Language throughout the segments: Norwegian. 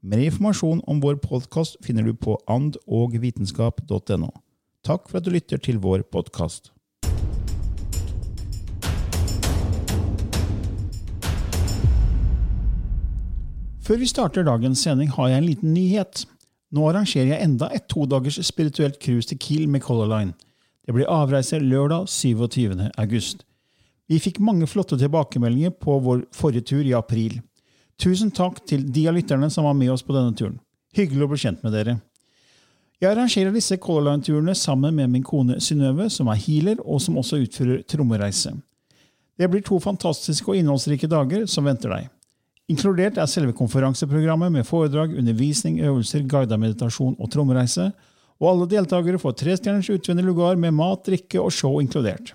Mer informasjon om vår podkast finner du på andogvitenskap.no. Takk for at du lytter til vår podkast. Før vi starter dagens sending, har jeg en liten nyhet. Nå arrangerer jeg enda et todagers spirituelt cruise til Kiel med Color Line. Det blir avreise lørdag 27. august. Vi fikk mange flotte tilbakemeldinger på vår forrige tur i april. Tusen takk til de av lytterne som var med oss på denne turen. Hyggelig å bli kjent med dere. Jeg arrangerer disse Color Line-turene sammen med min kone Synnøve, som er healer, og som også utfører trommereise. Det blir to fantastiske og innholdsrike dager som venter deg. Inkludert er selve konferanseprogrammet med foredrag, undervisning, øvelser, guidet meditasjon og trommereise, og alle deltakere får trestjerners utvendig lugar med mat, drikke og show inkludert.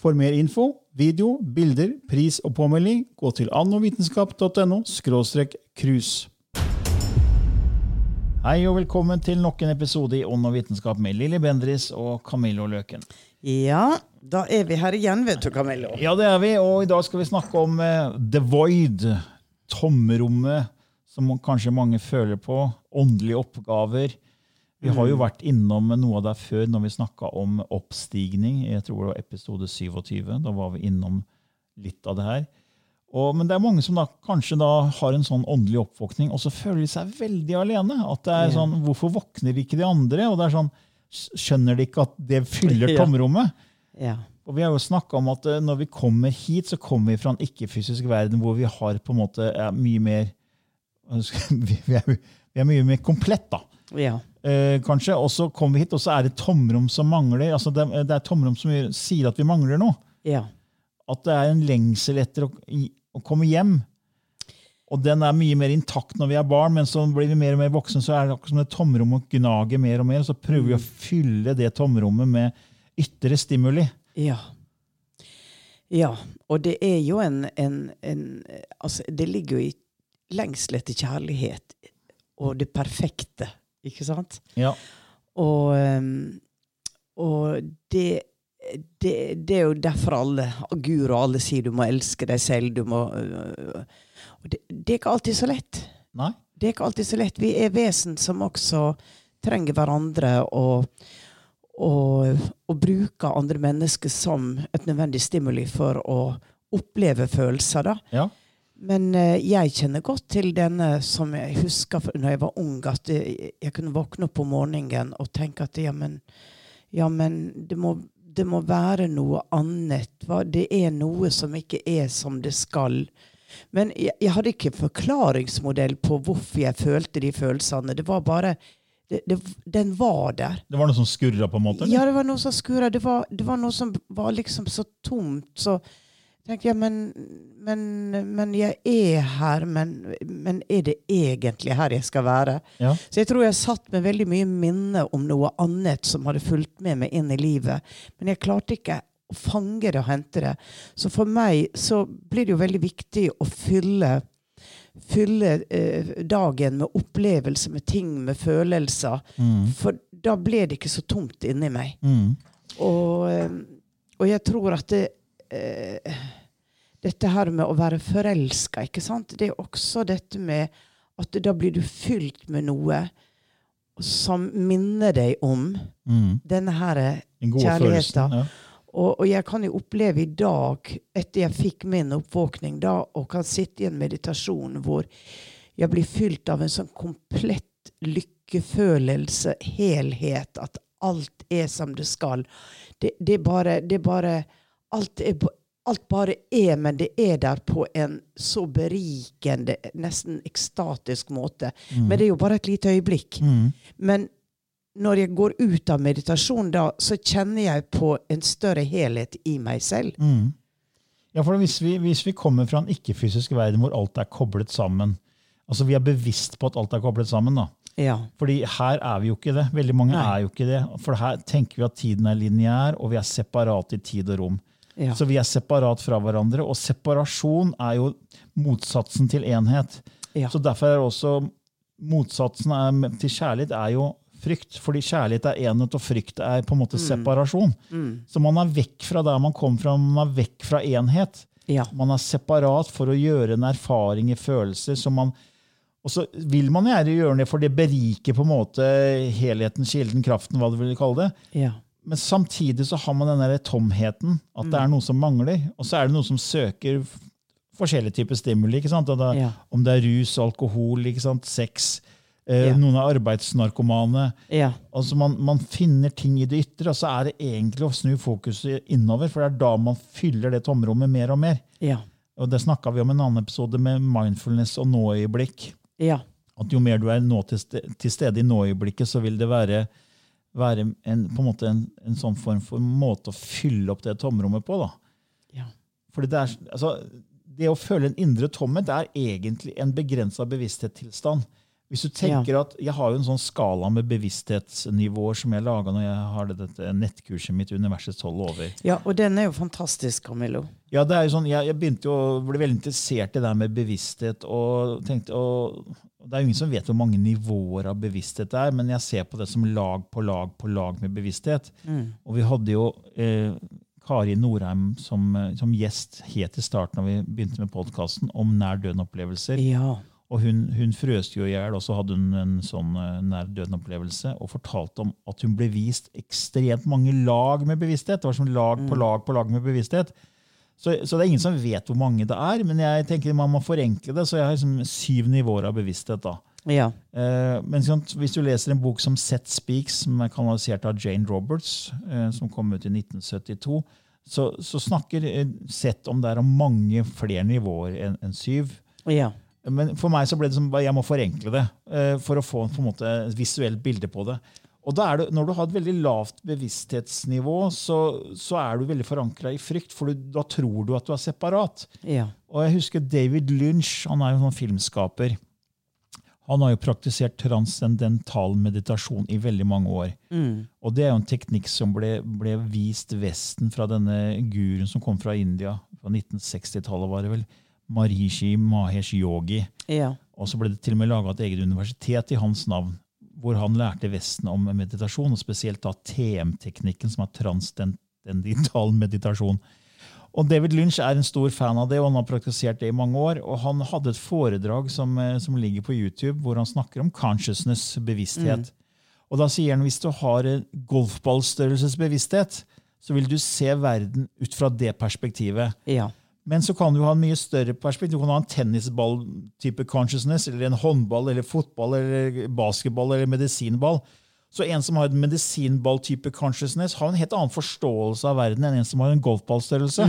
For mer info, video, bilder, pris og påmelding, gå til annovitenskap.no cruise. Hei og velkommen til nok en episode i Ånd og vitenskap med Lilly Bendris og Camillo Løken. Ja, da er vi her igjen, vet du, Camillo. Ja, det er vi, og i dag skal vi snakke om eh, The Void. Tomrommet som kanskje mange føler på. Åndelige oppgaver. Vi har jo vært innom noe av det før når vi snakka om oppstigning. Jeg tror det var episode 27. Da var vi innom litt av det her. Og, men det er mange som da kanskje da har en sånn åndelig oppvåkning, og så føler de seg veldig alene. At det er sånn, Hvorfor våkner ikke de andre? Og det er sånn, Skjønner de ikke at det fyller tomrommet? Ja. Og Vi har jo snakka om at eh, når vi kommer hit, så kommer vi fra en ikke-fysisk verden hvor vi har på en måte mye mer vi er, vi er mye mer komplett, da. ja. Eh, kanskje. Og så kommer vi hit, og så er det tomrom som mangler. altså Det, det er tomrom som sier at vi mangler noe. ja. At det er en lengsel etter å, å komme hjem. Og den er mye mer intakt når vi er barn, men så blir vi mer og mer voksne, så er det akkurat som det tomrommet gnager mer og mer. og Så prøver vi å fylle det tomrommet med ytre stimuli. Ja. Ja, og det er jo en, en, en Altså, det ligger jo i lengsel etter kjærlighet og det perfekte, ikke sant? Ja. Og, um, og det, det, det er jo derfor alle Gud og alle sier du må elske deg selv. du må... øh, det, det er ikke alltid så lett. Nei? Det er ikke alltid så lett. Vi er vesen som også trenger hverandre og, og, og bruker andre mennesker som et nødvendig stimuli for å oppleve følelser. da. Ja. Men eh, jeg kjenner godt til denne som jeg husker når jeg var ung, at jeg, jeg kunne våkne opp om morgenen og tenke at ja, men, ja, men det, må, det må være noe annet. Det er noe som ikke er som det skal. Men jeg, jeg hadde ikke forklaringsmodell på hvorfor jeg følte de følelsene. Det var bare det, det, Den var der. Det var noe som skurra, på en måte? eller? Ja, det var noe som skurra. Det, var- det var noe som var liksom så tomt. Så tenkte jeg, men, men, men jeg er her, men, men er det egentlig her jeg skal være? Ja. Så jeg tror jeg satt med veldig mye minne om noe annet som hadde fulgt med meg inn i livet. Men jeg klarte ikke å fange det og hente det. Så for meg så blir det jo veldig viktig å fylle fylle eh, dagen med opplevelser, med ting, med følelser. Mm. For da ble det ikke så tomt inni meg. Mm. Og, eh, og jeg tror at det, eh, dette her med å være forelska, ikke sant, det er også dette med at da blir du fylt med noe som minner deg om Mm. denne her kjærligheten. Ja. Og, og jeg kan jo oppleve i dag, etter jeg fikk min oppvåkning, da, og kan sitte i en meditasjon hvor jeg blir fylt av en sånn komplett lykkefølelse, helhet, at alt er som det skal. Det, det er bare, det er bare alt, er, alt bare er, men det er der på en så berikende, nesten ekstatisk måte. Men det er jo bare et lite øyeblikk. Mm. Men når jeg går ut av meditasjon da, så kjenner jeg på en større helhet i meg selv. Mm. Ja, for hvis vi, hvis vi kommer fra en ikke-fysisk verden hvor alt er koblet sammen, altså vi er bevisst på at alt er koblet sammen, da. Ja. Fordi her er vi jo ikke det. Veldig mange Nei. er jo ikke det. For her tenker vi at tiden er lineær, og vi er separat i tid og rom. Ja. Så vi er separat fra hverandre, og separasjon er jo motsatsen til enhet. Ja. Så derfor er også motsatsen er, til kjærlighet er jo frykt. Fordi kjærlighet er enhet, og frykt er på en måte separasjon. Så man er vekk fra der man kom fra, man er vekk fra enhet. Ja. Man er separat for å gjøre en erfaring i følelser som man og så vil man gjerne gjøre det, for det beriker på en måte helheten, kilden, kraften, hva du vil kalle det. Ja. Men samtidig så har man den der tomheten, at det er noe som mangler. Og så er det noe som søker forskjellige typer stimuli. ikke sant? Og det, Ja. Om det er rus, alkohol, sex. Eh, Ja. Noen er arbeidsnarkomane. Ja. Altså man, man finner ting i det ytre, og så er det egentlig å snu fokuset innover. For det er da man fyller det tomrommet mer og mer. Ja. Og Det snakka vi om i en annen episode med mindfulness og nå-øyeblikk. Ja. At jo mer du er nå til, til stede i nå-øyeblikket, så vil det være, være en, på en, måte en, en sånn form for måte å fylle opp det tomrommet på. da. Ja. Fordi det, er, altså, det å føle en indre tomhet er egentlig en begrensa bevissthetstilstand. Hvis du tenker at, Jeg har jo en sånn skala med bevissthetsnivåer som jeg laga når jeg har dette nettkurset mitt, Universets tolv over. ja. Og den er jo fantastisk, Camillo. Ja, det er jo sånn, jeg, jeg begynte jo å bli veldig interessert i det med bevissthet. og tenkte, og Det er jo ingen som vet hvor mange nivåer av bevissthet det er, men jeg ser på det som lag på lag på lag med bevissthet. Og vi hadde jo eh, Kari Norheim som, eh, som gjest helt i starten da vi begynte med podkasten om nær døden-opplevelser. Ja. Og hun, hun frøste jo i hjel, og så hadde hun en sånn eh, nær døden-opplevelse og fortalte om at hun ble vist ekstremt mange lag med bevissthet. Det var som lag på lag på lag med bevissthet. Så, så det er ingen som vet hvor mange det er, men jeg tenker man må forenkle det. Så jeg har liksom syv nivåer av bevissthet. da. Ja. Eh, men sånn, hvis du leser en bok som Set Speaks, som er kanalisert av Jane Roberts, eh, som kom ut i 1972, så, så snakker eh, om det er om mange flere nivåer enn en syv. Ja. Men for meg så ble det som jeg må forenkle det eh, for å få på en måte et visuelt bilde på det. Og da er det, Når du har et veldig lavt bevissthetsnivå, så, så er du veldig forankra i frykt, for du, da tror du at du er separat. Ja. Og jeg husker David Lynch, han er jo en sånn filmskaper. Han har jo praktisert transcendental meditasjon i veldig mange år. Og det er jo en teknikk som ble, ble vist Vesten fra denne guruen som kom fra India. Fra 1960-tallet, var det vel. Marishi Mahesh Yogi. Ja. Og så ble det til og med laga et eget universitet i hans navn, hvor han lærte Vesten om meditasjon, og spesielt da TM-teknikken, som er transdental meditasjon. Og David Lynch er en stor fan av det, og han har praktisert det i mange år. Og han hadde et foredrag som, eh, som ligger på YouTube, hvor han snakker om consciousness, bevissthet. Og da sier han hvis du har golfballstørrelsesbevissthet, så vil du se verden ut fra det perspektivet. Ja. Men så kan du ha en mye større perspektiv. Du kan ha en tennisball-type consciousness, eller en håndball, eller fotball, eller basketball, eller medisinball. Så en som har en medisinball-type consciousness, har en helt annen forståelse av verden enn en som har en golfballstørrelse.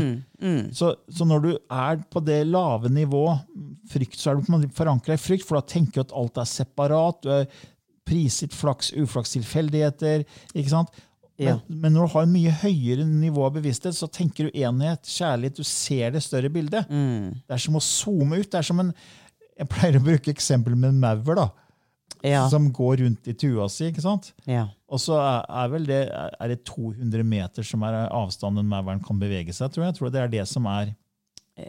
Så, så når du er på det lave nivået, frykt, så er du forankra i frykt, for da tenker du at alt er separat. Du er prisgitt flaks, uflaks, tilfeldigheter. ikke sant? Ja. Men, men når du har en mye høyere nivå av bevissthet, så tenker du enhet, kjærlighet, du ser det større bildet. Det er som å zoome ut. Det er som en Jeg pleier å bruke eksempel med en maur da, Ja. som går rundt i tua si. ikke sant? Ja. Og så er, er vel det, er det 200 meter som er avstanden mauren kan bevege seg. tror jeg. Jeg tror det er det som er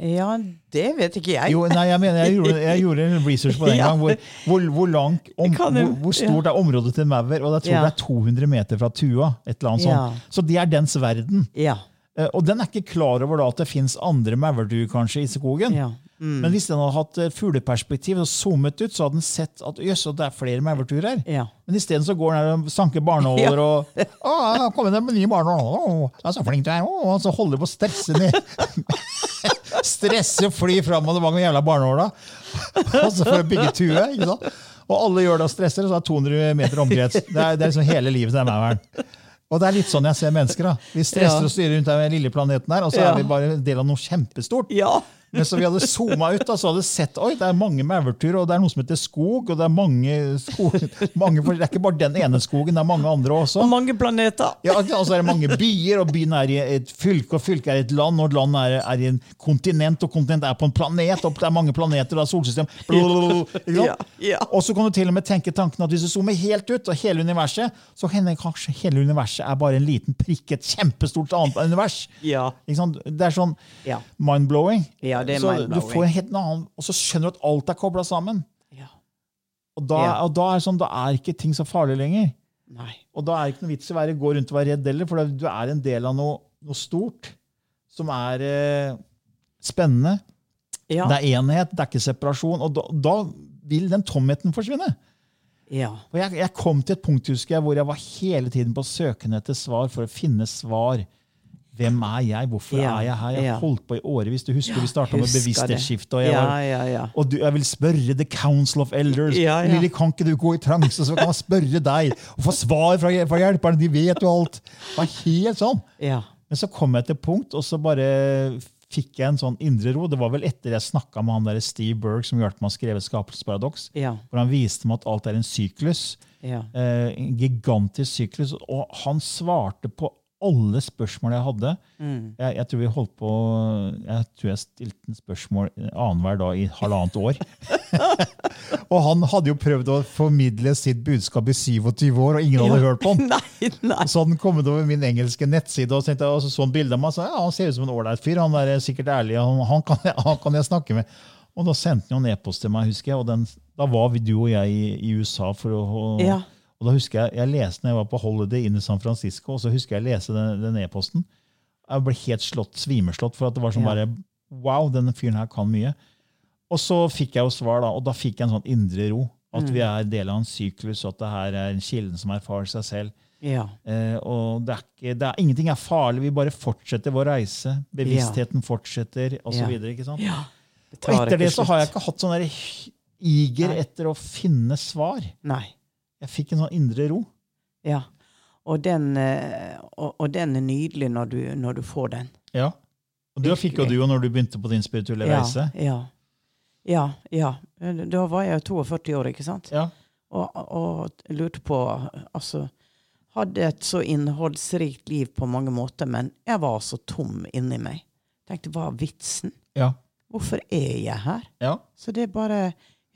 Ja, det vet ikke jeg. Jo, nei, jeg mener, jeg gjorde, jeg gjorde en research på den Ja. gang. Hvor, hvor, hvor, langt om, hvor, hvor stort er området til en maur? Og jeg tror Ja. det er 200 meter fra tua. et eller annet Ja. sånt. Så det er dens verden. Ja. Eh, Og den er ikke klar over da at det fins andre maurduer kanskje i skogen. ja. Men hvis den hadde hatt eh, fugleperspektiv og zoomet ut, så hadde den sett at jøss, det er flere maurtuer her. Ja. Men isteden så går den her og sanker barnåler og Å, 'Kom har med nye barnåler. Å, jeg er så flink du er. Og så holder på å stresse ned. stresse fly fram og tilbake med jævla barnehåla. Og så for å bygge tue. ikke sant? Og alle gjør det og stresser, og så er det 200 meter omkrets. Det er, det er liksom hele livet til mauren. Og det er litt sånn jeg ser mennesker. da. Vi stresser Ja. og styrer rundt den lille planeten her, og så er vi bare en del av noe kjempestort. ja. Men så vi hadde zooma ut, og så hadde sett oi, det er mange maurtuer, og det er noe som heter skog. og Det er mange skog, mange, det er ikke bare den ene skogen, det er mange andre også. Og mange planeter. Ja, og så er det mange byer, og byen er i et fylke, og fylket er i et land, og land er, er i en kontinent, og kontinent er på en planet, og det er mange planeter, og det er solsystem. Ja, ja. Og så kan du til og med tenke tanken at hvis du zoomer helt ut, og hele universet, så hender kanskje hele universet er bare en liten prikk, et kjempestort annet univers. Ja. Ikke sant? Det er sånn mind-blowing. Ja, det er så. Du får en helt annen, og så skjønner du at alt er kobla sammen. ja. Og da, Ja. og da, er sånn, da er ikke ting så farlig lenger. Nei. Og da er det ikke noe vits i å være, gå rundt og være redd heller, for du er en del av noe, noe stort som er eh, spennende. Ja. Det er enhet, det er ikke separasjon. Og da, da vil den tomheten forsvinne. Ja. Og jeg, jeg kom til et punkt husker jeg, hvor jeg var hele tiden på søken etter svar for å finne svar. Hvem er jeg? Hvorfor Ja, er jeg her? Jeg ja. har holdt på i årevis. Du husker vi starta med bevissthetsskifte. og jeg var ja, ja. og du, jeg vil spørre The Council of Elders. Ja, ja. Lille, kan ikke du gå i transe, så kan man spørre deg og få svar fra, fra hjelperne? De vet jo alt. Det var helt sånn. Ja. Men så kom jeg til punkt, og så bare fikk jeg en sånn indre ro. Det var vel etter jeg snakka med han der Steve Berg, som hjalp meg å skrive 'Skapelsesparadoks'. Ja. Hvor han viste meg at alt er en syklus. Ja. Eh, en gigantisk syklus. Og han svarte på alle spørsmål jeg hadde. Mm. Jeg, jeg tror vi holdt på Jeg tror jeg stilte en spørsmål annenhver dag i halvannet år. og han hadde jo prøvd å formidle sitt budskap i 27 år, og ingen hadde hørt på han. Nei, nei. Så hadde han kommet over min engelske nettside og, tenkte, og så, så han bilde av meg. Så, ja, han ser ut som en ålreit fyr. Han er sikkert ærlig. Han, han, kan, han kan jeg snakke med. Og da sendte han jo en e-post til meg, husker jeg. Og den, da var vi, du og jeg i, i USA. for å... Og, Ja. Og da husker Jeg jeg leste når jeg var på Holiday inn i San Francisco, og så husker jeg å lese den e-posten. Jeg ble helt slått, svimeslått, for at det var sånn Ja. bare Wow, denne fyren her kan mye. Og så fikk jeg jo svar, da, og da fikk jeg en sånn indre ro. At Mm. vi er del av en syklus, og at det her er en kilden som erfarer seg selv. Ja. Eh, og det er ikke, det er, Ingenting er farlig, vi bare fortsetter vår reise. Bevisstheten fortsetter, osv. Ja. ja. Og etter det så har jeg ikke hatt sånn iger etter å finne svar. Nei. Jeg fikk en sånn indre ro. Ja. Og den, eh, og, og den er nydelig når du, når du får den. Ja. Og det fikk jo du jo når du begynte på din spirituelle reise. Ja, ja. ja, ja. Da var jeg 42 år, ikke sant? Ja. Og, og lurte på Altså, hadde et så innholdsrikt liv på mange måter, men jeg var så tom inni meg. Tenkte, hva er vitsen? Ja. Hvorfor er jeg her? ja. Så det er bare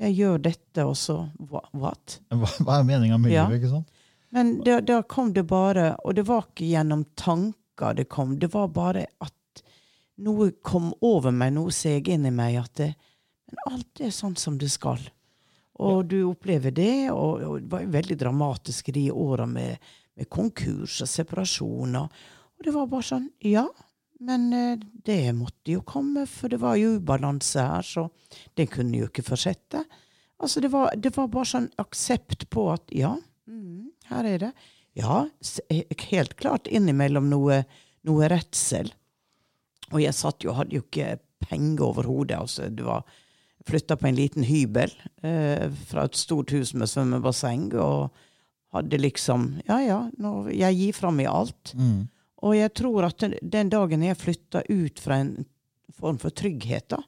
Jeg gjør dette, og så what? Hva, er meninga med Ja. livet? ikke sant? Men da, kom det bare Og det var ikke gjennom tanker det kom, det var bare at noe kom over meg, noe seg inn i meg, at det, men alt er sånn som det skal. Og du opplever det, og, og det var jo veldig dramatisk de åra med, med konkurs og separasjoner. Og det var bare sånn, ja, men eh, det måtte jo komme, for det var jo ubalanse her, så det kunne jo ikke fortsette. Altså, det var, det var bare sånn aksept på at ja, mm, her er det. Ja, eh, helt klart innimellom noe, noe redsel. Og jeg satt jo, hadde jo ikke penger over hodet. Altså, det var flytta på en liten hybel eh, fra et stort hus med svømmebasseng. Og hadde liksom Ja, ja, nå, jeg gir fra meg alt. Mm. Og jeg tror at den, dagen jeg flytta ut fra en form for trygghet, da,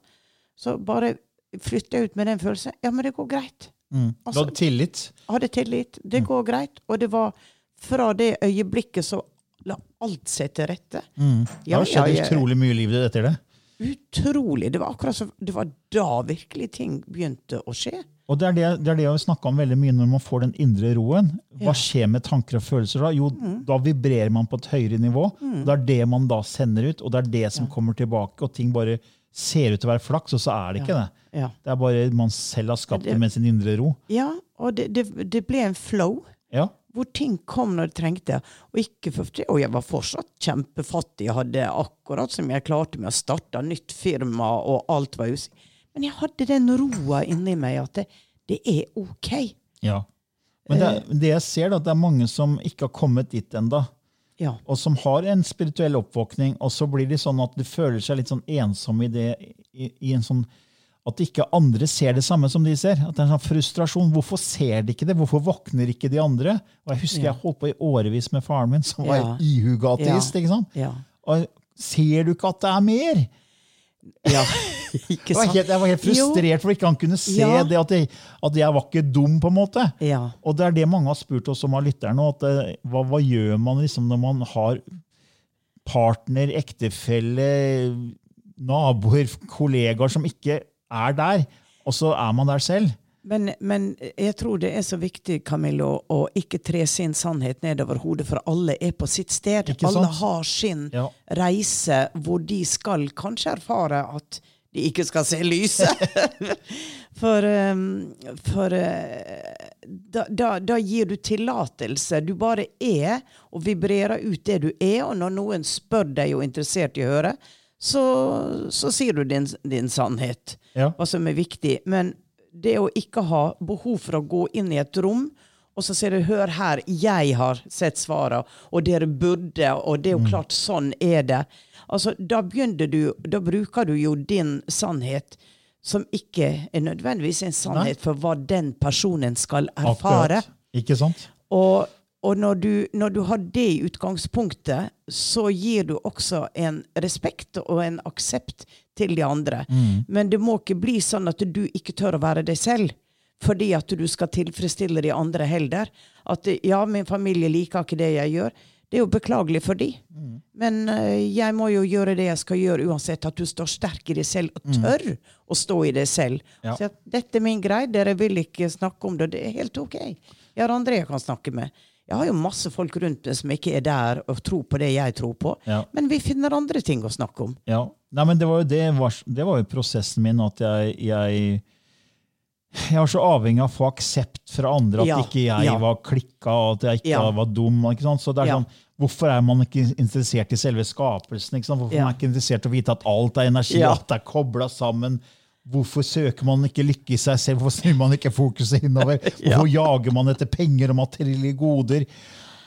så bare flytta jeg ut med den følelsen Ja, men det går greit. Mm. Du Altså- hadde tillit. Jeg hadde tillit. Det går greit. Og det var fra det øyeblikket så la alt seg til rette. Mm. Det har skjedd ja, ja. utrolig mye i livet etter det. Utrolig. Det var akkurat som Det var da virkelig ting begynte å skje. Og det er det, det er det jeg snakka om veldig mye når man får den indre roen. Hva skjer med tanker og følelser da? Jo, da vibrerer man på et høyere nivå. Mm. Det er det man da sender ut, og det er det som kommer tilbake, og ting bare ser ut til å være flaks, og så er det ikke det. Ja. Det er bare man selv har skapt Det- med sin indre ro. ja, og det, det, det ble en flow. Ja, Hvor ting kom når det trengte. Og, ikke for, og jeg var fortsatt kjempefattig. Jeg hadde akkurat som jeg klarte med å starte nytt firma, og alt var usikkert. Men jeg hadde den roa inni meg at det, det er OK. ja. Men det, er- det jeg ser, da, at det er mange som ikke har kommet dit ennå. Ja. og som har en spirituell oppvåkning, og så blir de sånn at de føler seg litt sånn ensomme i det i, i en sånn at ikke andre ser det samme som de ser. At det er en sånn frustrasjon. Hvorfor ser de ikke det? Hvorfor våkner ikke de andre? Og Jeg husker Ja. jeg holdt på i årevis med faren min, som var Ja. ihuga ateist. ikke sant? Ja. Og ser du ikke at det er mer? Ja. ikke Jeg var helt, jeg var helt frustrert for ikke han kunne se Ja. det, at jeg, at jeg var ikke dum, på en måte. Ja. Og det er det mange har spurt oss om av lytterne. At, eh, hva, hva gjør man liksom når man har partner, ektefelle, naboer, kollegaer som ikke er der, og så er man der selv? Men, men jeg tror det er så viktig Camillo, å ikke tre sin sannhet nedover hodet, for alle er på sitt sted. Alle har sin Ja. reise hvor de skal kanskje erfare at de ikke skal se lyset. for um, for uh, da, da, da gir du tillatelse. Du bare er og vibrerer ut det du er, og når noen spør deg og er interessert i å høre, så, så sier du din, din sannhet Ja. hva som er viktig. Men det å ikke ha behov for å gå inn i et rom og så sier du 'hør her, jeg har sett svarene', og dere burde, og det er jo klart, sånn er det. Altså, da du, da bruker du jo din sannhet, som ikke er nødvendigvis en sannhet for hva den personen skal erfare. Akkurat. Ikke sant? Og, og når, du, når du har det i utgangspunktet, så gir du også en respekt og en aksept til de andre. Men det må ikke bli sånn at du ikke tør å være deg selv. Fordi at du skal tilfredsstille de andre heller. At ja, min familie liker ikke det jeg gjør. Det er jo beklagelig for de. Men eh, jeg må jo gjøre det jeg skal gjøre, uansett at du står sterk i deg selv og tør å stå i deg selv. Ja. Så at dette er min greie, dere vil ikke snakke om det, det er helt ok. Jeg har andre jeg kan snakke med. Jeg har jo masse folk rundt meg som ikke er der og tror på det jeg tror på. Ja. Men vi finner andre ting å snakke om. Ja. Nei, men det var jo, det var, det var jo prosessen min, at jeg, jeg jeg var så avhengig av å få aksept fra andre, at Ja, ikke jeg ja. var klikka og at jeg ikke Ja. var dum. Ikke sant? Så det er Ja. sånn, Hvorfor er man ikke interessert i selve skapelsen? Ikke sant? Hvorfor Ja. er man ikke interessert i å vite at alt er energi, Ja. det er kobla sammen? Hvorfor søker man ikke lykke i seg selv? Hvorfor snur man ikke fokuset innover? Hvorfor jager man etter penger og materielle goder?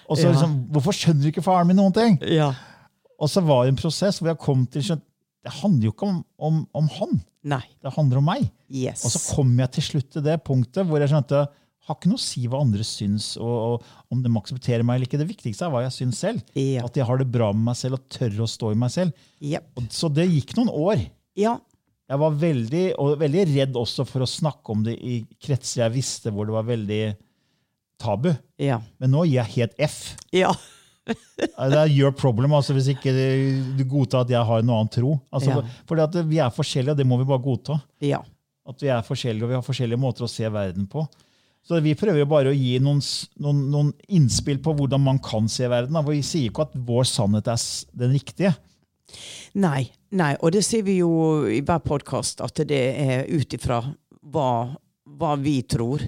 Og så Ja. liksom, Hvorfor skjønner ikke faren min noen ting? Ja. Og så var det en prosess hvor jeg kom til skjønt, Det handler jo ikke om, om, om han, Nei. det handler om meg. Yes. Og så kom jeg til slutt til det punktet hvor jeg skjønte har ikke noe å si hva andre syns, og, og om de aksepterer meg eller ikke. Det viktigste er hva jeg syns selv. Ja. At jeg har det bra med meg selv og tør å stå i meg selv. Yep. Og, så det gikk noen år. Ja. Jeg var veldig, og veldig redd også for å snakke om det i kretser jeg visste hvor det var veldig tabu. Ja. Men nå gir jeg helt F. Ja. Det er your problem altså hvis ikke du godtar at jeg har en annen tro. Altså, Ja. Fordi at vi er forskjellige, og det må vi bare godta. Ja. At vi er forskjellige, og vi har forskjellige måter å se verden på. Så vi prøver jo bare å gi noen, noen, noen innspill på hvordan man kan se verden. da. For Vi sier ikke at vår sannhet er den riktige. Nei, nei, og det sier vi jo i hver podkast, at det er ut ifra hva, hva vi tror.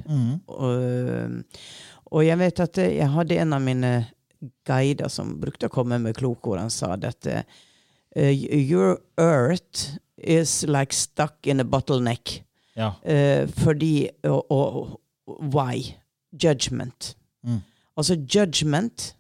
Og, og jeg vet at jeg hadde en av mine guider som brukte å komme med klokord. Han sa dette Your earth is like stuck in a bottleneck. Ja. Eh, fordi og, og, Why? Judgment. Mm. Altså judgment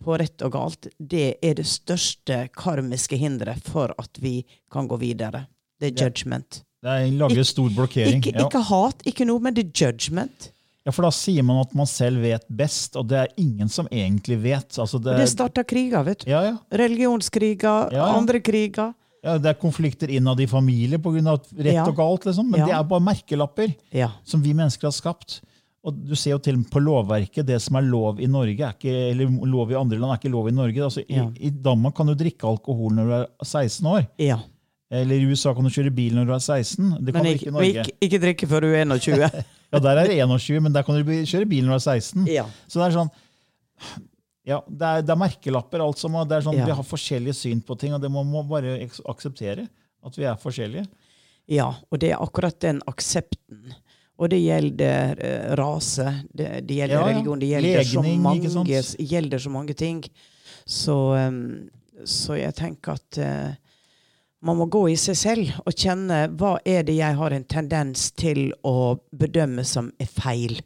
på rett og galt, det er det største karmiske hinderet for at vi kan gå videre. Det er judgment. Det er- lager stor blokkering. Ikke, Ja. ikke hat, ikke noe, men det er judgment. Ja, For da sier man at man selv vet best, og det er ingen som egentlig vet. Altså det, det starta kriger, vet du. ja, ja. Religionskriger, Ja, andre kriger. ja, det er konflikter innad i familie pga. rett Ja. og galt. liksom. Men det er bare merkelapper. Som vi mennesker har skapt. Og du ser jo til og med på lovverket, det som er lov i Norge, ikke, eller lov i andre land, er ikke lov i Norge. Altså, i. I Danmark kan du drikke alkohol når du er 16 år. ja. Eller i USA kan du kjøre bil når du er 16. Det kan Men du ikke ikke, i Norge. ikke, ikke drikke før du er 21. Ja, Der er det 21, men der kan du kjøre bil når du er 16. ja. Så det er sånn ja, det er, det er merkelapper. alt som, det er sånn, Ja. Vi har forskjellige syn på ting, og det må man bare akseptere. At vi er forskjellige. Ja, og det er akkurat den aksepten. Og det gjelder uh, rase, det, det gjelder Ja, ja. religion, det gjelder Legning, så mange, gjelder så mange ting. Så, um, så jeg tenker at eh, man må gå i seg selv og kjenne hva er det jeg har en tendens til å bedømme som er feil.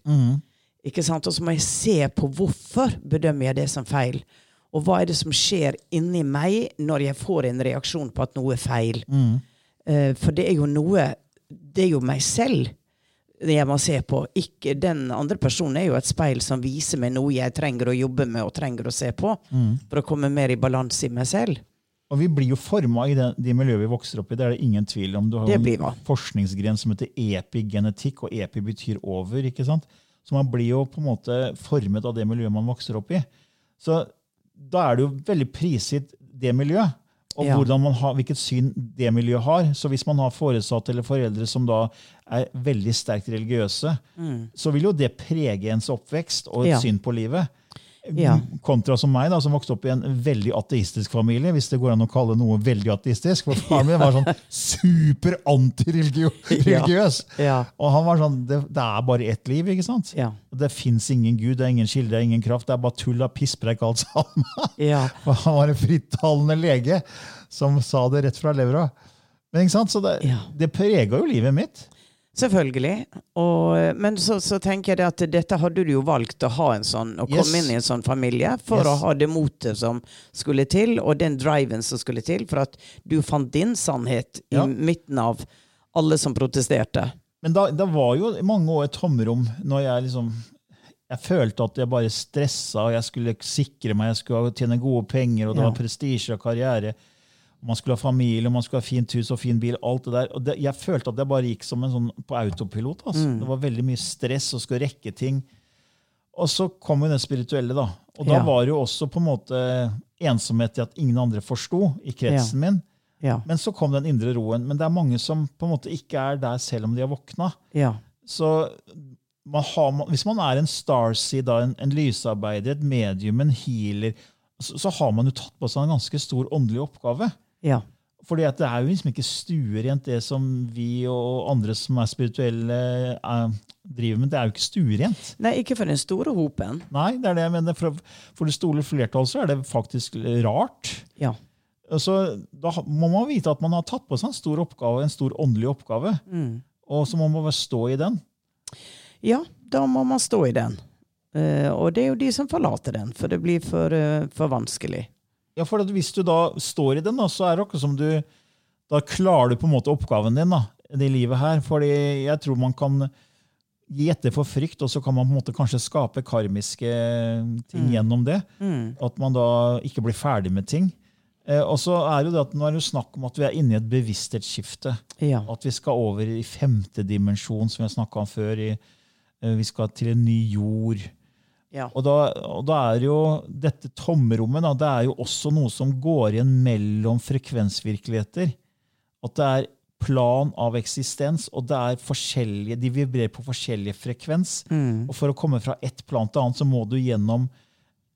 Ikke sant? Og så må jeg se på hvorfor bedømmer jeg det som feil. Og hva er det som skjer inni meg når jeg får en reaksjon på at noe er feil. Eh, for det er jo noe Det er jo meg selv jeg må se på. Ikke Den andre personen er jo et speil som viser meg noe jeg trenger å jobbe med og trenger å se på. For å komme mer i balanse i meg selv. Og vi blir jo forma i den, de miljøene vi vokser opp i. Det er det ingen tvil om. Du har Det jo blir en forskningsgren som heter epigenetikk, og epi betyr over. ikke sant? Så man blir jo på en måte formet av det miljøet man vokser opp i. Så da er det jo veldig prisgitt det miljøet, og Ja. man har, hvilket syn det miljøet har. Så hvis man har foresatte eller foreldre som da er veldig sterkt religiøse, så vil jo det prege ens oppvekst og et Mm. Ja. syn på livet. Ja. Kontra som meg, da, som vokste opp i en veldig ateistisk familie, hvis det går an å kalle noe veldig ateistisk. For faren min var sånn super antireligiøs. Ja. Og han var sånn det, det er bare ett liv, ikke sant? Ja. Det fins ingen Gud, det er ingen kilde, det er ingen kraft. Det er bare tull av pisspreik alt sammen. Ja. For han var en frittalende lege som sa det rett fra levra. Men ikke sant? Så det, Ja. det prega jo livet mitt. Selvfølgelig. Og, men så, så tenker jeg det at dette hadde du jo valgt å ha en sånn, å Yes. komme inn i en sånn familie for Yes. å ha det motet som skulle til, og den driven som skulle til, for at du fant din sannhet i midten av alle som protesterte. Men det var jo mange år et tomrom når jeg liksom jeg følte at jeg bare stressa, og jeg skulle sikre meg, jeg skulle tjene gode penger, og det Ja. var prestisje og karriere. Man skulle ha familie, man skulle ha fint hus og fin bil. alt det der. Og det, Jeg følte at jeg bare gikk som en sånn på autopilot. Altså. Det var veldig mye stress og skulle rekke ting. Og så kom jo det spirituelle, da. Og da Ja. var det jo også på en måte ensomhet i at ingen andre forsto i kretsen min. Ja. Men så kom den indre roen. Men det er mange som på en måte ikke er der selv om de har våkna. Ja. Så man har, hvis man er en starseed, en, en lysarbeider, et medium, en healer, så, så har man jo tatt på seg en ganske stor åndelig oppgave. Ja. Fordi at det er jo liksom ikke stuerent, det som vi og andre som er spirituelle, er, driver med. Det er jo ikke stuerent. Nei, ikke for den store hopen. Nei, det er det jeg mener. For, for det store flertall så er det faktisk rart. Ja. Så da må man vite at man har tatt på seg en stor oppgave, en stor åndelig oppgave. Og så må man bare stå i den. Ja, da må man stå i den. Uh, og det er jo de som forlater den, for det blir for, uh, for vanskelig. Ja, for Hvis du da står i den, da, så er det akkurat som du Da klarer du på en måte oppgaven din da, i det livet her. Fordi jeg tror man kan gi etter for frykt, og så kan man på en måte kanskje skape karmiske ting gjennom det. At man da ikke blir ferdig med ting. Eh, og så er jo det at Nå er det jo snakk om at vi er inne i et bevissthetsskifte. Ja. At vi skal over i femte dimensjon, som jeg snakka om før. I, eh, vi skal til en ny jord. Ja. Og da, og da er jo dette tomrommet da, det er jo også noe som går igjen mellom frekvensvirkeligheter. At det er plan av eksistens, og det er forskjellige, de vibrerer på forskjellig frekvens. Og for å komme fra ett plan til annet, så må du gjennom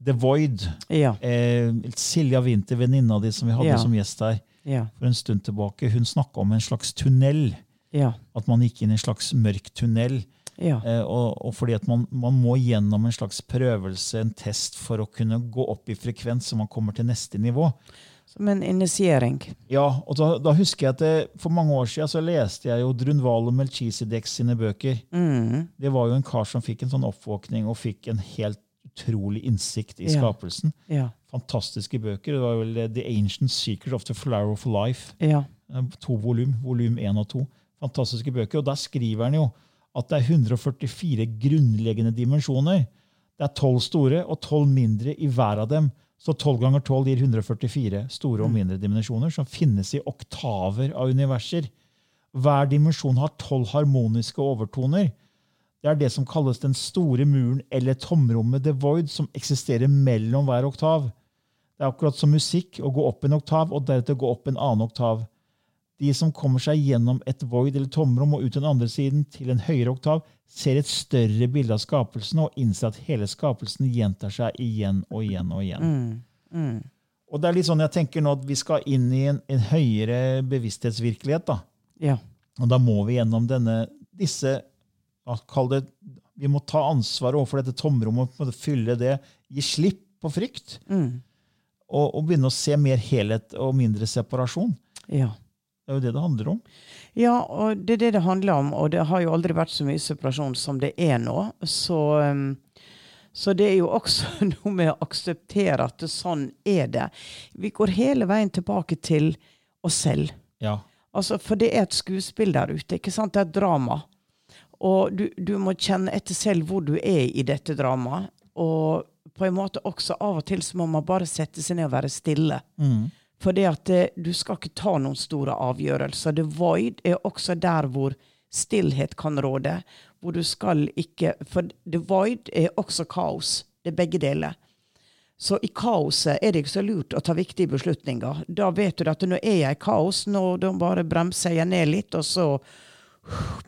the void. Ja. Eh, Silja Winther, venninna di som vi hadde Ja. som gjest her Ja. for en stund tilbake, hun snakka om en slags tunnel. Ja. At man gikk inn i en slags mørk tunnel. Ja. Eh, og, og fordi at man, man må gjennom en slags prøvelse, en test, for å kunne gå opp i frekvens så man kommer til neste nivå. Som en initiering. Ja, og da, da husker jeg at det, For mange år siden så leste jeg jo Drunvalo Melchizedek sine bøker. Mm. Det var jo en kar som fikk en sånn oppvåkning og fikk en helt utrolig innsikt i skapelsen. Ja. Fantastiske bøker. Det var vel The Ancient Secret of the Flower of Life. Ja. Eh, To volum. Volum én og to. Fantastiske bøker. Og der skriver han jo at det er 144 grunnleggende dimensjoner. Det er tolv store og tolv mindre i hver av dem. Så 12 ganger 12 gir 144 store og mindre dimensjoner som finnes i oktaver av universer. Hver dimensjon har tolv harmoniske overtoner. Det er det som kalles den store muren eller tomrommet, the void, som eksisterer mellom hver oktav. Det er akkurat som musikk å gå opp en oktav og deretter gå opp en annen oktav. De som kommer seg gjennom et void eller tomrom og ut den andre siden til en høyere oktav, ser et større bilde av skapelsen og innser at hele skapelsen gjentar seg igjen og igjen og igjen. Og det er litt sånn jeg tenker nå at vi skal inn i en, en høyere bevissthetsvirkelighet. da. Ja. Og da må vi gjennom denne, disse kall det, Vi må ta ansvar overfor dette tomrommet, på en måte fylle det, gi slipp på frykt. Mm. Og, og begynne å se mer helhet og mindre separasjon. ja. Det er jo det det handler om. Ja, og det er det det handler om. Og det har jo aldri vært så mye separasjon som det er nå. Så, um, så det er jo også noe med å akseptere at det, sånn er det. Vi går hele veien tilbake til oss selv. Ja. Altså, for det er et skuespill der ute. ikke sant? Det er et drama. Og du, du må kjenne etter selv hvor du er i dette dramaet. Og på en måte også av og til så må man bare sette seg ned og være stille. Mm. For det at eh, du skal ikke ta noen store avgjørelser. The void er også der hvor stillhet kan råde. Hvor du skal ikke For the void er også kaos. Det er begge deler. Så i kaoset er det ikke så lurt å ta viktige beslutninger. Da vet du at nå er jeg i kaos, nå da bare bremser jeg ned litt, og så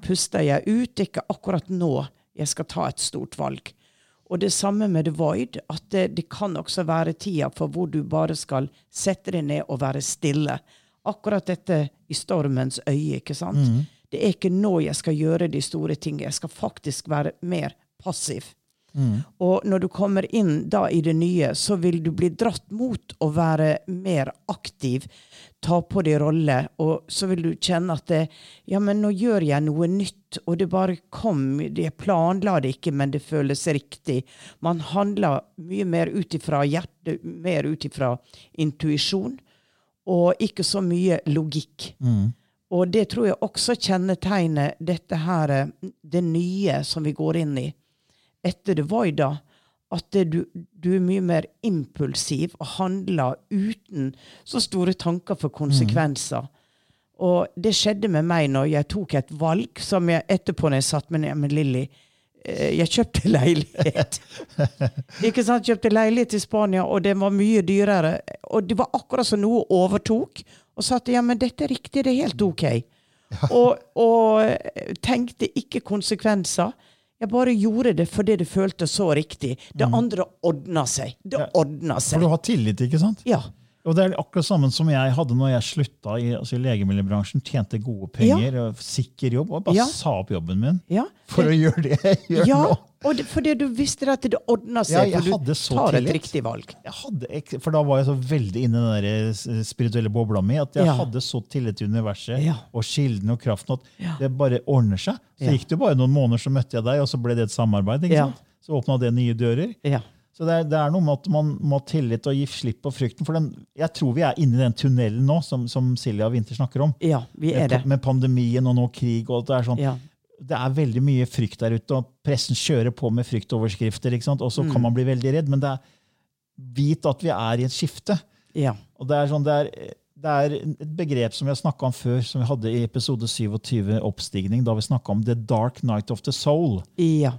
puster jeg ut. Det er ikke akkurat nå jeg skal ta et stort valg. Og det samme med the void, at det, det kan også være tida for hvor du bare skal sette deg ned og være stille. Akkurat dette i stormens øye, ikke sant? Det er ikke nå jeg skal gjøre de store tingene. Jeg skal faktisk være mer passiv. Og når du kommer inn da i det nye, så vil du bli dratt mot å være mer aktiv, ta på deg rolle, og så vil du kjenne at det, ja, men nå gjør jeg noe nytt, og det bare kom, jeg planla det ikke, men det føles riktig. Man handler mye mer ut ifra hjertet, mer ut ifra intuisjon, og ikke så mye logikk. Og det tror jeg også kjennetegner dette her, det nye som vi går inn i etter det var da, at du, du er mye mer impulsiv og handler uten så store tanker for konsekvenser. Og det skjedde med meg når jeg tok et valg som jeg etterpå når jeg satt med, med Lilly eh, Jeg kjøpte leilighet. Ikke sant? Kjøpte leilighet i Spania, og det var mye dyrere. Og det var akkurat som noe overtok. Og sa at ja, men dette er riktig, det er helt OK. Og, og tenkte ikke konsekvenser. Jeg bare gjorde det fordi det føltes så riktig. Det andre ordna seg. Det ordna seg. For du har tillit, ikke sant? Ja. Og det er akkurat samme som jeg hadde når jeg slutta i, altså i legemiddelbransjen. Tjente gode penger, og sikker jobb, og bare Ja. sa opp jobben min ja. for å gjøre det jeg gjør ja. nå. Og det, fordi du visste at det ordna seg, ja, for du tar tar et riktig valg. Jeg hadde, for da var jeg så veldig inne i den der eh, spirituelle bobla mi at jeg Ja. hadde så tillit til universet Ja. og kildene og kraften at Ja. det bare ordner seg. Så Ja. gikk det bare noen måneder, så møtte jeg deg, og så ble det et samarbeid. ikke Ja. sant? Så åpna det nye dører. Ja. Så det er, det er noe med at man må ha tillit og gi slipp på frykten. For den, jeg tror vi er inne i den tunnelen nå, som, som Silja Winther snakker om. ja, vi er Med, det. med pandemien og nå krig. og alt det er sånn. Ja. Det er veldig mye frykt der ute, og pressen kjører på med fryktoverskrifter. ikke sant? Og så Mm. kan man bli veldig redd. Men det er vit at vi er i et skifte. Ja. Og det er, sånn, det er, det er et begrep som vi har snakka om før, som vi hadde i episode 27, Oppstigning, da vi snakka om The Dark Night of the Soul. ja.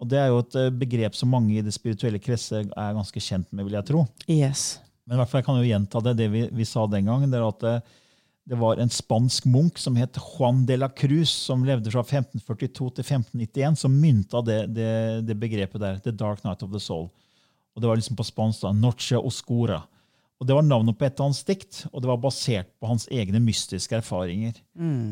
Og Det er jo et eh, begrep som mange i det spirituelle kretset er ganske kjent med, vil jeg tro. Yes. Men i hvert fall jeg kan jo gjenta det, det vi, vi sa den gangen. det er at det, det var en spansk munk som het Juan de la Cruz, som levde fra 1542 til 1591, som mynta det, det, det begrepet der. The Dark Night of the Soul. Og Det var liksom på spansk da, Noche Oscura. Og Det var navnet på et av hans dikt, og det var basert på hans egne mystiske erfaringer.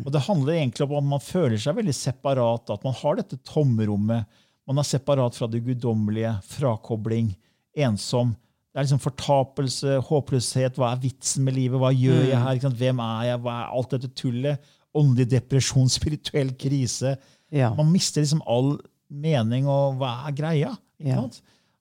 Og Det handler egentlig om at man føler seg veldig separat, at man har dette tomrommet. Man er separat fra det guddommelige, frakobling, ensom. Det er liksom fortapelse, håpløshet. Hva er vitsen med livet? Hva gjør jeg her? Hvem er jeg? Hva er alt dette tullet? Åndelig depresjon, spirituell krise. Ja. Man mister liksom all mening, og hva er greia? Ikke Ja.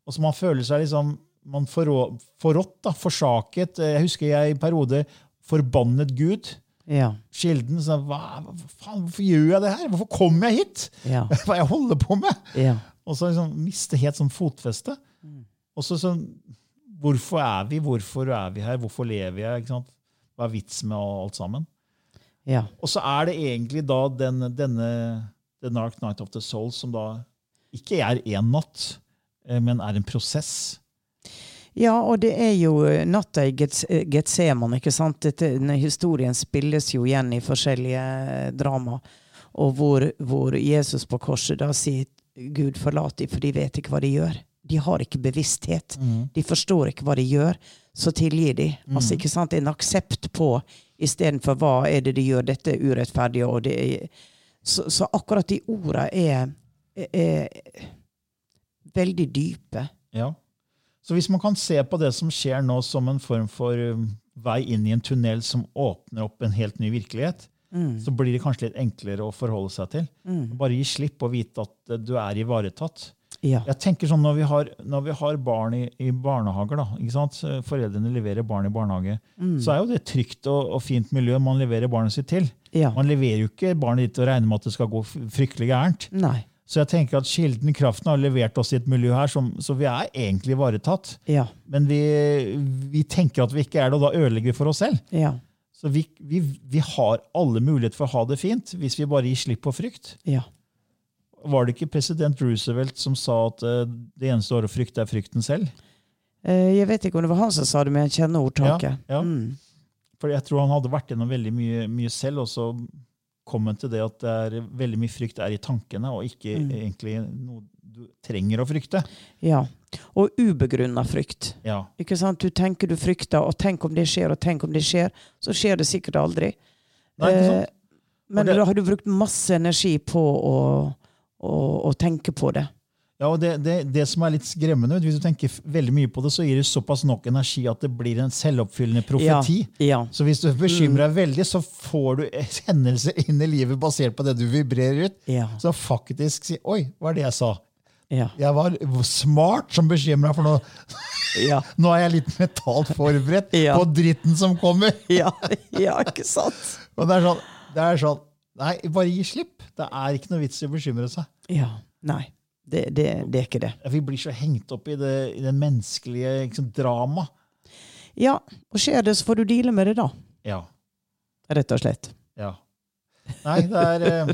Og så man føler seg liksom man forrå- forrådt, da, forsaket. Jeg husker jeg i periode forbannet Gud. Ja. Kilden sa hva, hva faen, hvorfor gjør jeg det her? Hvorfor kommer jeg hit? Ja. Hva jeg holder på med? Ja. Og så liksom miste helt sånn fotfeste. Og så sånn Hvorfor er vi? Hvorfor er vi her? Hvorfor lever jeg? Hva er vitsen med alt sammen? Ja. Og så er det egentlig da den, denne The Dark Night of the Soul som da ikke er én natt, eh, men er en prosess. Ja, og det er jo eh, natta i eh, Getseman, ikke sant? Dette, historien spilles jo igjen i forskjellige eh, drama. Og hvor, hvor Jesus på korset da sier Gud forlat dem, for de vet ikke hva de gjør. de har ikke bevissthet. Mm. De forstår ikke hva de gjør, så tilgir de. Altså, ikke sant? En aksept på istedenfor hva er det de gjør, dette er urettferdig. Og det er, så, så akkurat de orda er, er, er veldig dype. Ja. Så hvis man kan se på det som skjer nå som en form for um, vei inn i en tunnel som åpner opp en helt ny virkelighet, så blir det kanskje litt enklere å forholde seg til. Bare gi slipp og vite at eh, du er ivaretatt. Ja. Jeg tenker sånn Når vi har, når vi har barn i, i barnehager, da, ikke sant? foreldrene leverer barn i barnehage, så er jo det et trygt og, og fint miljø man leverer barnet sitt til. ja. Man leverer jo ikke barnet ditt og regner med at det skal gå fryktelig gærent. Nei. Så jeg tenker at Kilden Kraften har levert oss i et miljø her, som, så vi er egentlig ivaretatt. Ja. Men vi, vi tenker at vi ikke er det, og da ødelegger vi for oss selv. Ja. Så vi, vi, vi har alle muligheter for å ha det fint, hvis vi bare gir slipp på frykt. Ja. Var det ikke president Roosevelt som sa at eh, det eneste året å frykte, er frykten selv? Eh, Jeg vet ikke om det var han som sa det, men jeg kjenner ordtaket. Ja, ja. Mm. For jeg tror han hadde vært gjennom veldig mye, mye selv, og så kom han til det at det er veldig mye frykt er i tankene, og ikke Mm. egentlig noe du trenger å frykte. ja. Og ubegrunna frykt. Ja. Ikke sant? Du tenker du frykter, og tenk om det skjer, og tenk om det skjer. Så skjer det sikkert aldri. Nei, ikke sant? Eh, men det- da har du brukt masse energi på å, å, å tenke på det. Ja, og det, det, det som er litt skremmende, hvis du tenker veldig mye på det, så gir det såpass nok energi at det blir en selvoppfyllende profeti. Ja. Så hvis du bekymrer deg veldig, så får du hendelser inn i livet basert på det du vibrerer ut. Ja. Så faktisk si 'oi, hva er det jeg sa'? Ja. Jeg var smart som bekymra, for nå, Ja. nå er jeg litt mentalt forberedt Ja. på dritten som kommer. Ja. ja, ikke sant? Og det er sånn, det er sånn Nei, bare gi slipp. Det er ikke noe vits i å bekymre seg. Ja. Nei, det, det, det er ikke det. Vi blir så hengt opp i det, i det menneskelige liksom, drama. Ja, og skjer det, så får du deale med det, da. Ja. Rett og slett. ja. Nei, det er eh,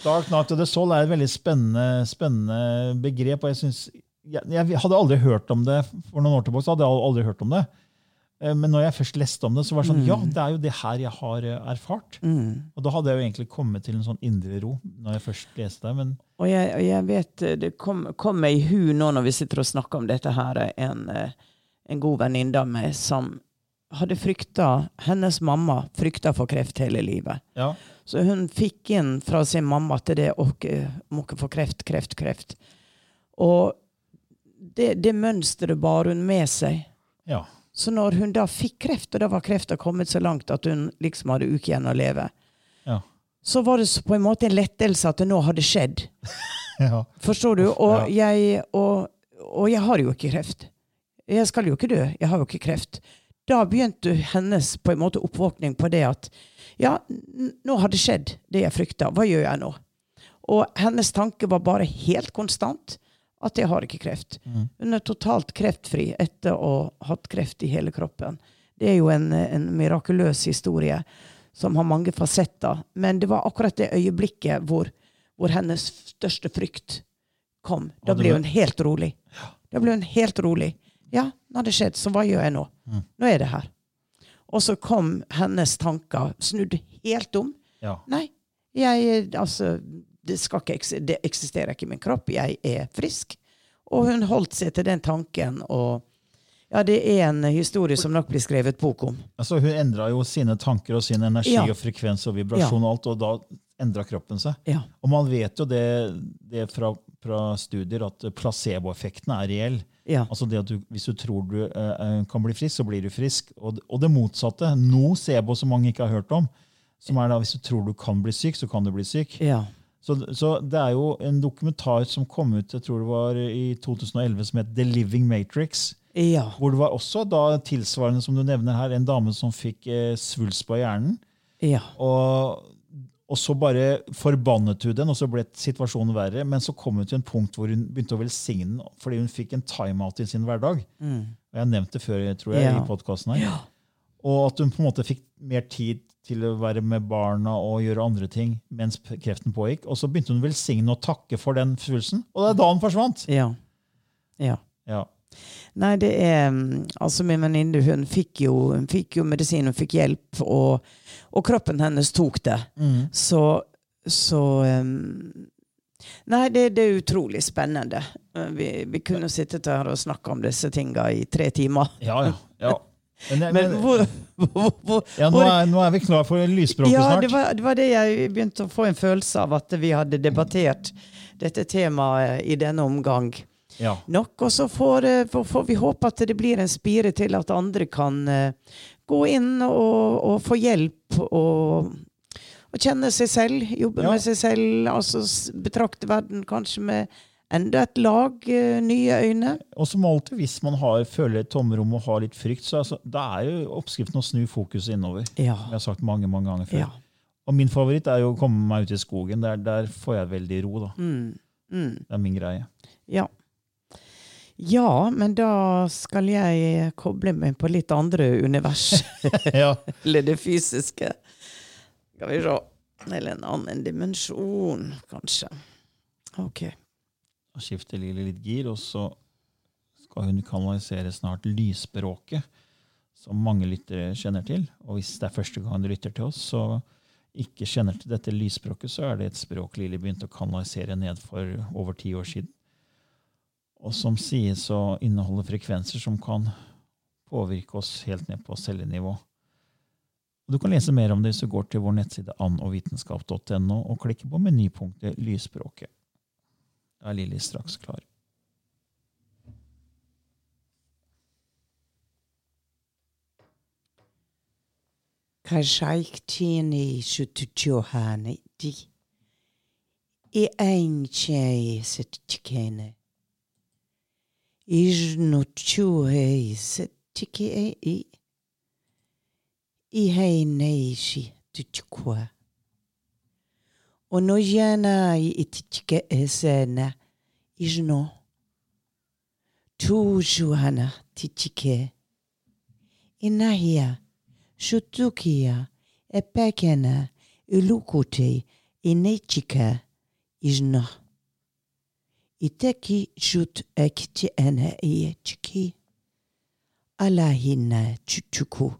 Dark Night of the Soul er et veldig spennende, spennende begrep. og jeg, synes, jeg, jeg hadde aldri hørt om det for noen år tilbake. så hadde jeg aldri hørt om det. Eh, Men når jeg først leste om det, så var det sånn Ja, det er jo det her jeg har eh, erfart. Mm. Og da hadde jeg jo egentlig kommet til en sånn indre ro når jeg først leste det. Men Og jeg, jeg vet eh, Det kom, kom meg i hu nå når vi sitter og snakker om dette her, en, en god venninne av meg som hadde frykta Hennes mamma frykta for kreft hele livet. ja, Så hun fikk inn fra sin mamma til det og, må ikke få kreft, kreft, kreft. Og det, det mønsteret bar hun med seg. ja. Så når hun da fikk kreft, og da var krefta kommet så langt at hun liksom hadde uke igjen å leve, ja. så var det på en måte en lettelse at det nå hadde skjedd. ja. Forstår du? Og, jeg, og, og jeg har jo ikke kreft. Jeg skal jo ikke dø. Jeg har jo ikke kreft. Da begynte hennes på en måte oppvåkning på det at ja, nå har det skjedd, det jeg frykta. Hva gjør jeg nå? Og hennes tanke var bare helt konstant at jeg har ikke kreft. Hun er totalt kreftfri etter å ha hatt kreft i hele kroppen. Det er jo en, en mirakuløs historie som har mange fasetter. Men det var akkurat det øyeblikket hvor, hvor hennes største frykt kom. Da ble hun helt rolig. Da ble hun helt rolig. Ja, nå har det skjedd, så hva gjør jeg nå? Mm. Nå er det her. Og så kom hennes tanker snudd helt om. ja. Nei, jeg, altså, det, ikke, det eksisterer ikke i min kropp. Jeg er frisk. Og hun holdt seg til den tanken. Og ja, det er en historie som nok blir skrevet bok om. Altså, hun endra jo sine tanker og sin energi Ja. og frekvens og vibrasjon, og alt, og da endra kroppen seg. Ja. Og man vet jo det, det fra, fra studier at placeboeffekten er reell. Ja. Altså det at du, Hvis du tror du eh, kan bli frisk, så blir du frisk. Og, og det motsatte, nocebo, som mange ikke har hørt om, som er da hvis du tror du kan bli syk, så kan du bli syk. ja. Så, så det er jo en dokumentar som kom ut jeg tror det var i 2011 som het The Living Matrix. Ja. Hvor det var også da tilsvarende som du nevner her, en dame som fikk eh, svulst på hjernen. Ja. Og, og så bare forbannet hun den, og så ble situasjonen verre. Men så kom hun til en punkt hvor hun begynte å velsigne den fordi hun fikk en timeout i sin hverdag. Og Jeg har nevnt det før tror jeg, Ja. i podkasten her. Og at hun på en måte fikk mer tid til å være med barna og gjøre andre ting mens kreften pågikk. Og så begynte hun å velsigne og takke for den følelsen. Og det er da hun forsvant! Ja. ja. Ja. Nei, det er mm, Altså, min venninne hun hun fikk jo medisin, hun fikk hjelp, og, og kroppen hennes tok det. Så, så um, Nei, det, det er utrolig spennende. Vi, vi kunne sittet her og snakka om disse tinga i tre timer. Ja, ja. ja. Men, Men men, hvor, hvor, hvor, ja, nå, er, nå er vi klar for lysspråket Ja, snart. det var, det var det jeg begynte å få en følelse av, at vi hadde debattert dette temaet i denne omgang Ja. nok. Og så får, eh, får, får vi håpe at det blir en spire til at andre kan uh, gå inn og, og få hjelp og, og kjenne seg selv, jobbe Ja. med seg selv, altså betrakte verden kanskje med enda et lag eh, nye øyne. Og som alltid, hvis man har, føler et tomrom og har litt frykt, så altså, det er jo oppskriften å snu fokuset innover. Ja. Jeg har sagt mange mange ganger før. Ja. Og min favoritt er jo å komme meg ut i skogen. Der, der får jeg veldig ro. da. Mm. Mm. Det er min greie. Ja. Ja, men da skal jeg koble meg på litt andre univers. ja. Eller det fysiske. Skal vi se. Eller en annen dimensjon, kanskje. Ok. Og skifter Lily litt gir, og så skal hun kanalisere snart lysspråket, som mange lyttere kjenner til. Og hvis det er første gang du lytter til oss, så ikke kjenner til dette lysspråket, så er det et språk Lily begynte å kanalisere ned for over ti år siden. Og som sies å inneholde frekvenser som kan påvirke oss helt ned på cellenivå. Du kan lese mer om det hvis du går til vår nettside annovitenskap.no og klikker på menypunktet Lysspråket. Da er Lilly straks klar. I ein chei setikene. Ijnuchuhe setike i. I hei i itike esena. Ijno. Tu juhana tichike. Inahia. Shutukia, epekena, ulukuti, inechika, ijno Iteki shut ekti ene iechiki. Alahina chuchuku.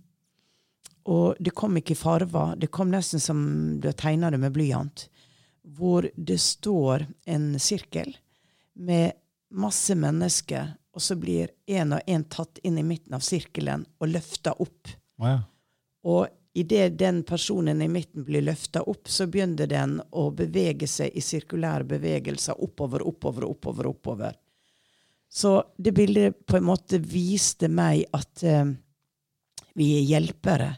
Og det kom ikke i farver. Det kom nesten som du har tegna det med blyant. Hvor det står en sirkel med masse mennesker, og så blir en og en tatt inn i midten av sirkelen og løfta opp. Å ja. Og idet den personen i midten blir løfta opp, så begynner den å bevege seg i sirkulære bevegelser oppover, oppover, oppover, oppover. Så det bildet på en måte viste meg at eh, vi er hjelpere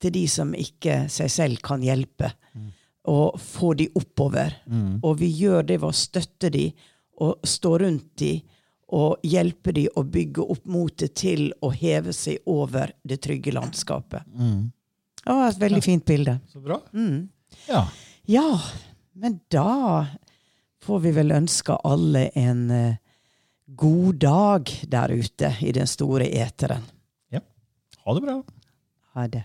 til de som ikke seg selv kan hjelpe, og få de oppover. Og vi gjør det ved å støtte de og stå rundt de og hjelpe de å bygge opp motet til å heve seg over det trygge landskapet. Det var et veldig fint bilde. Så bra. Mm. Ja. Ja, men da får vi vel ønske alle en uh, god dag der ute i den store eteren. ja. Ha det bra. Ha det.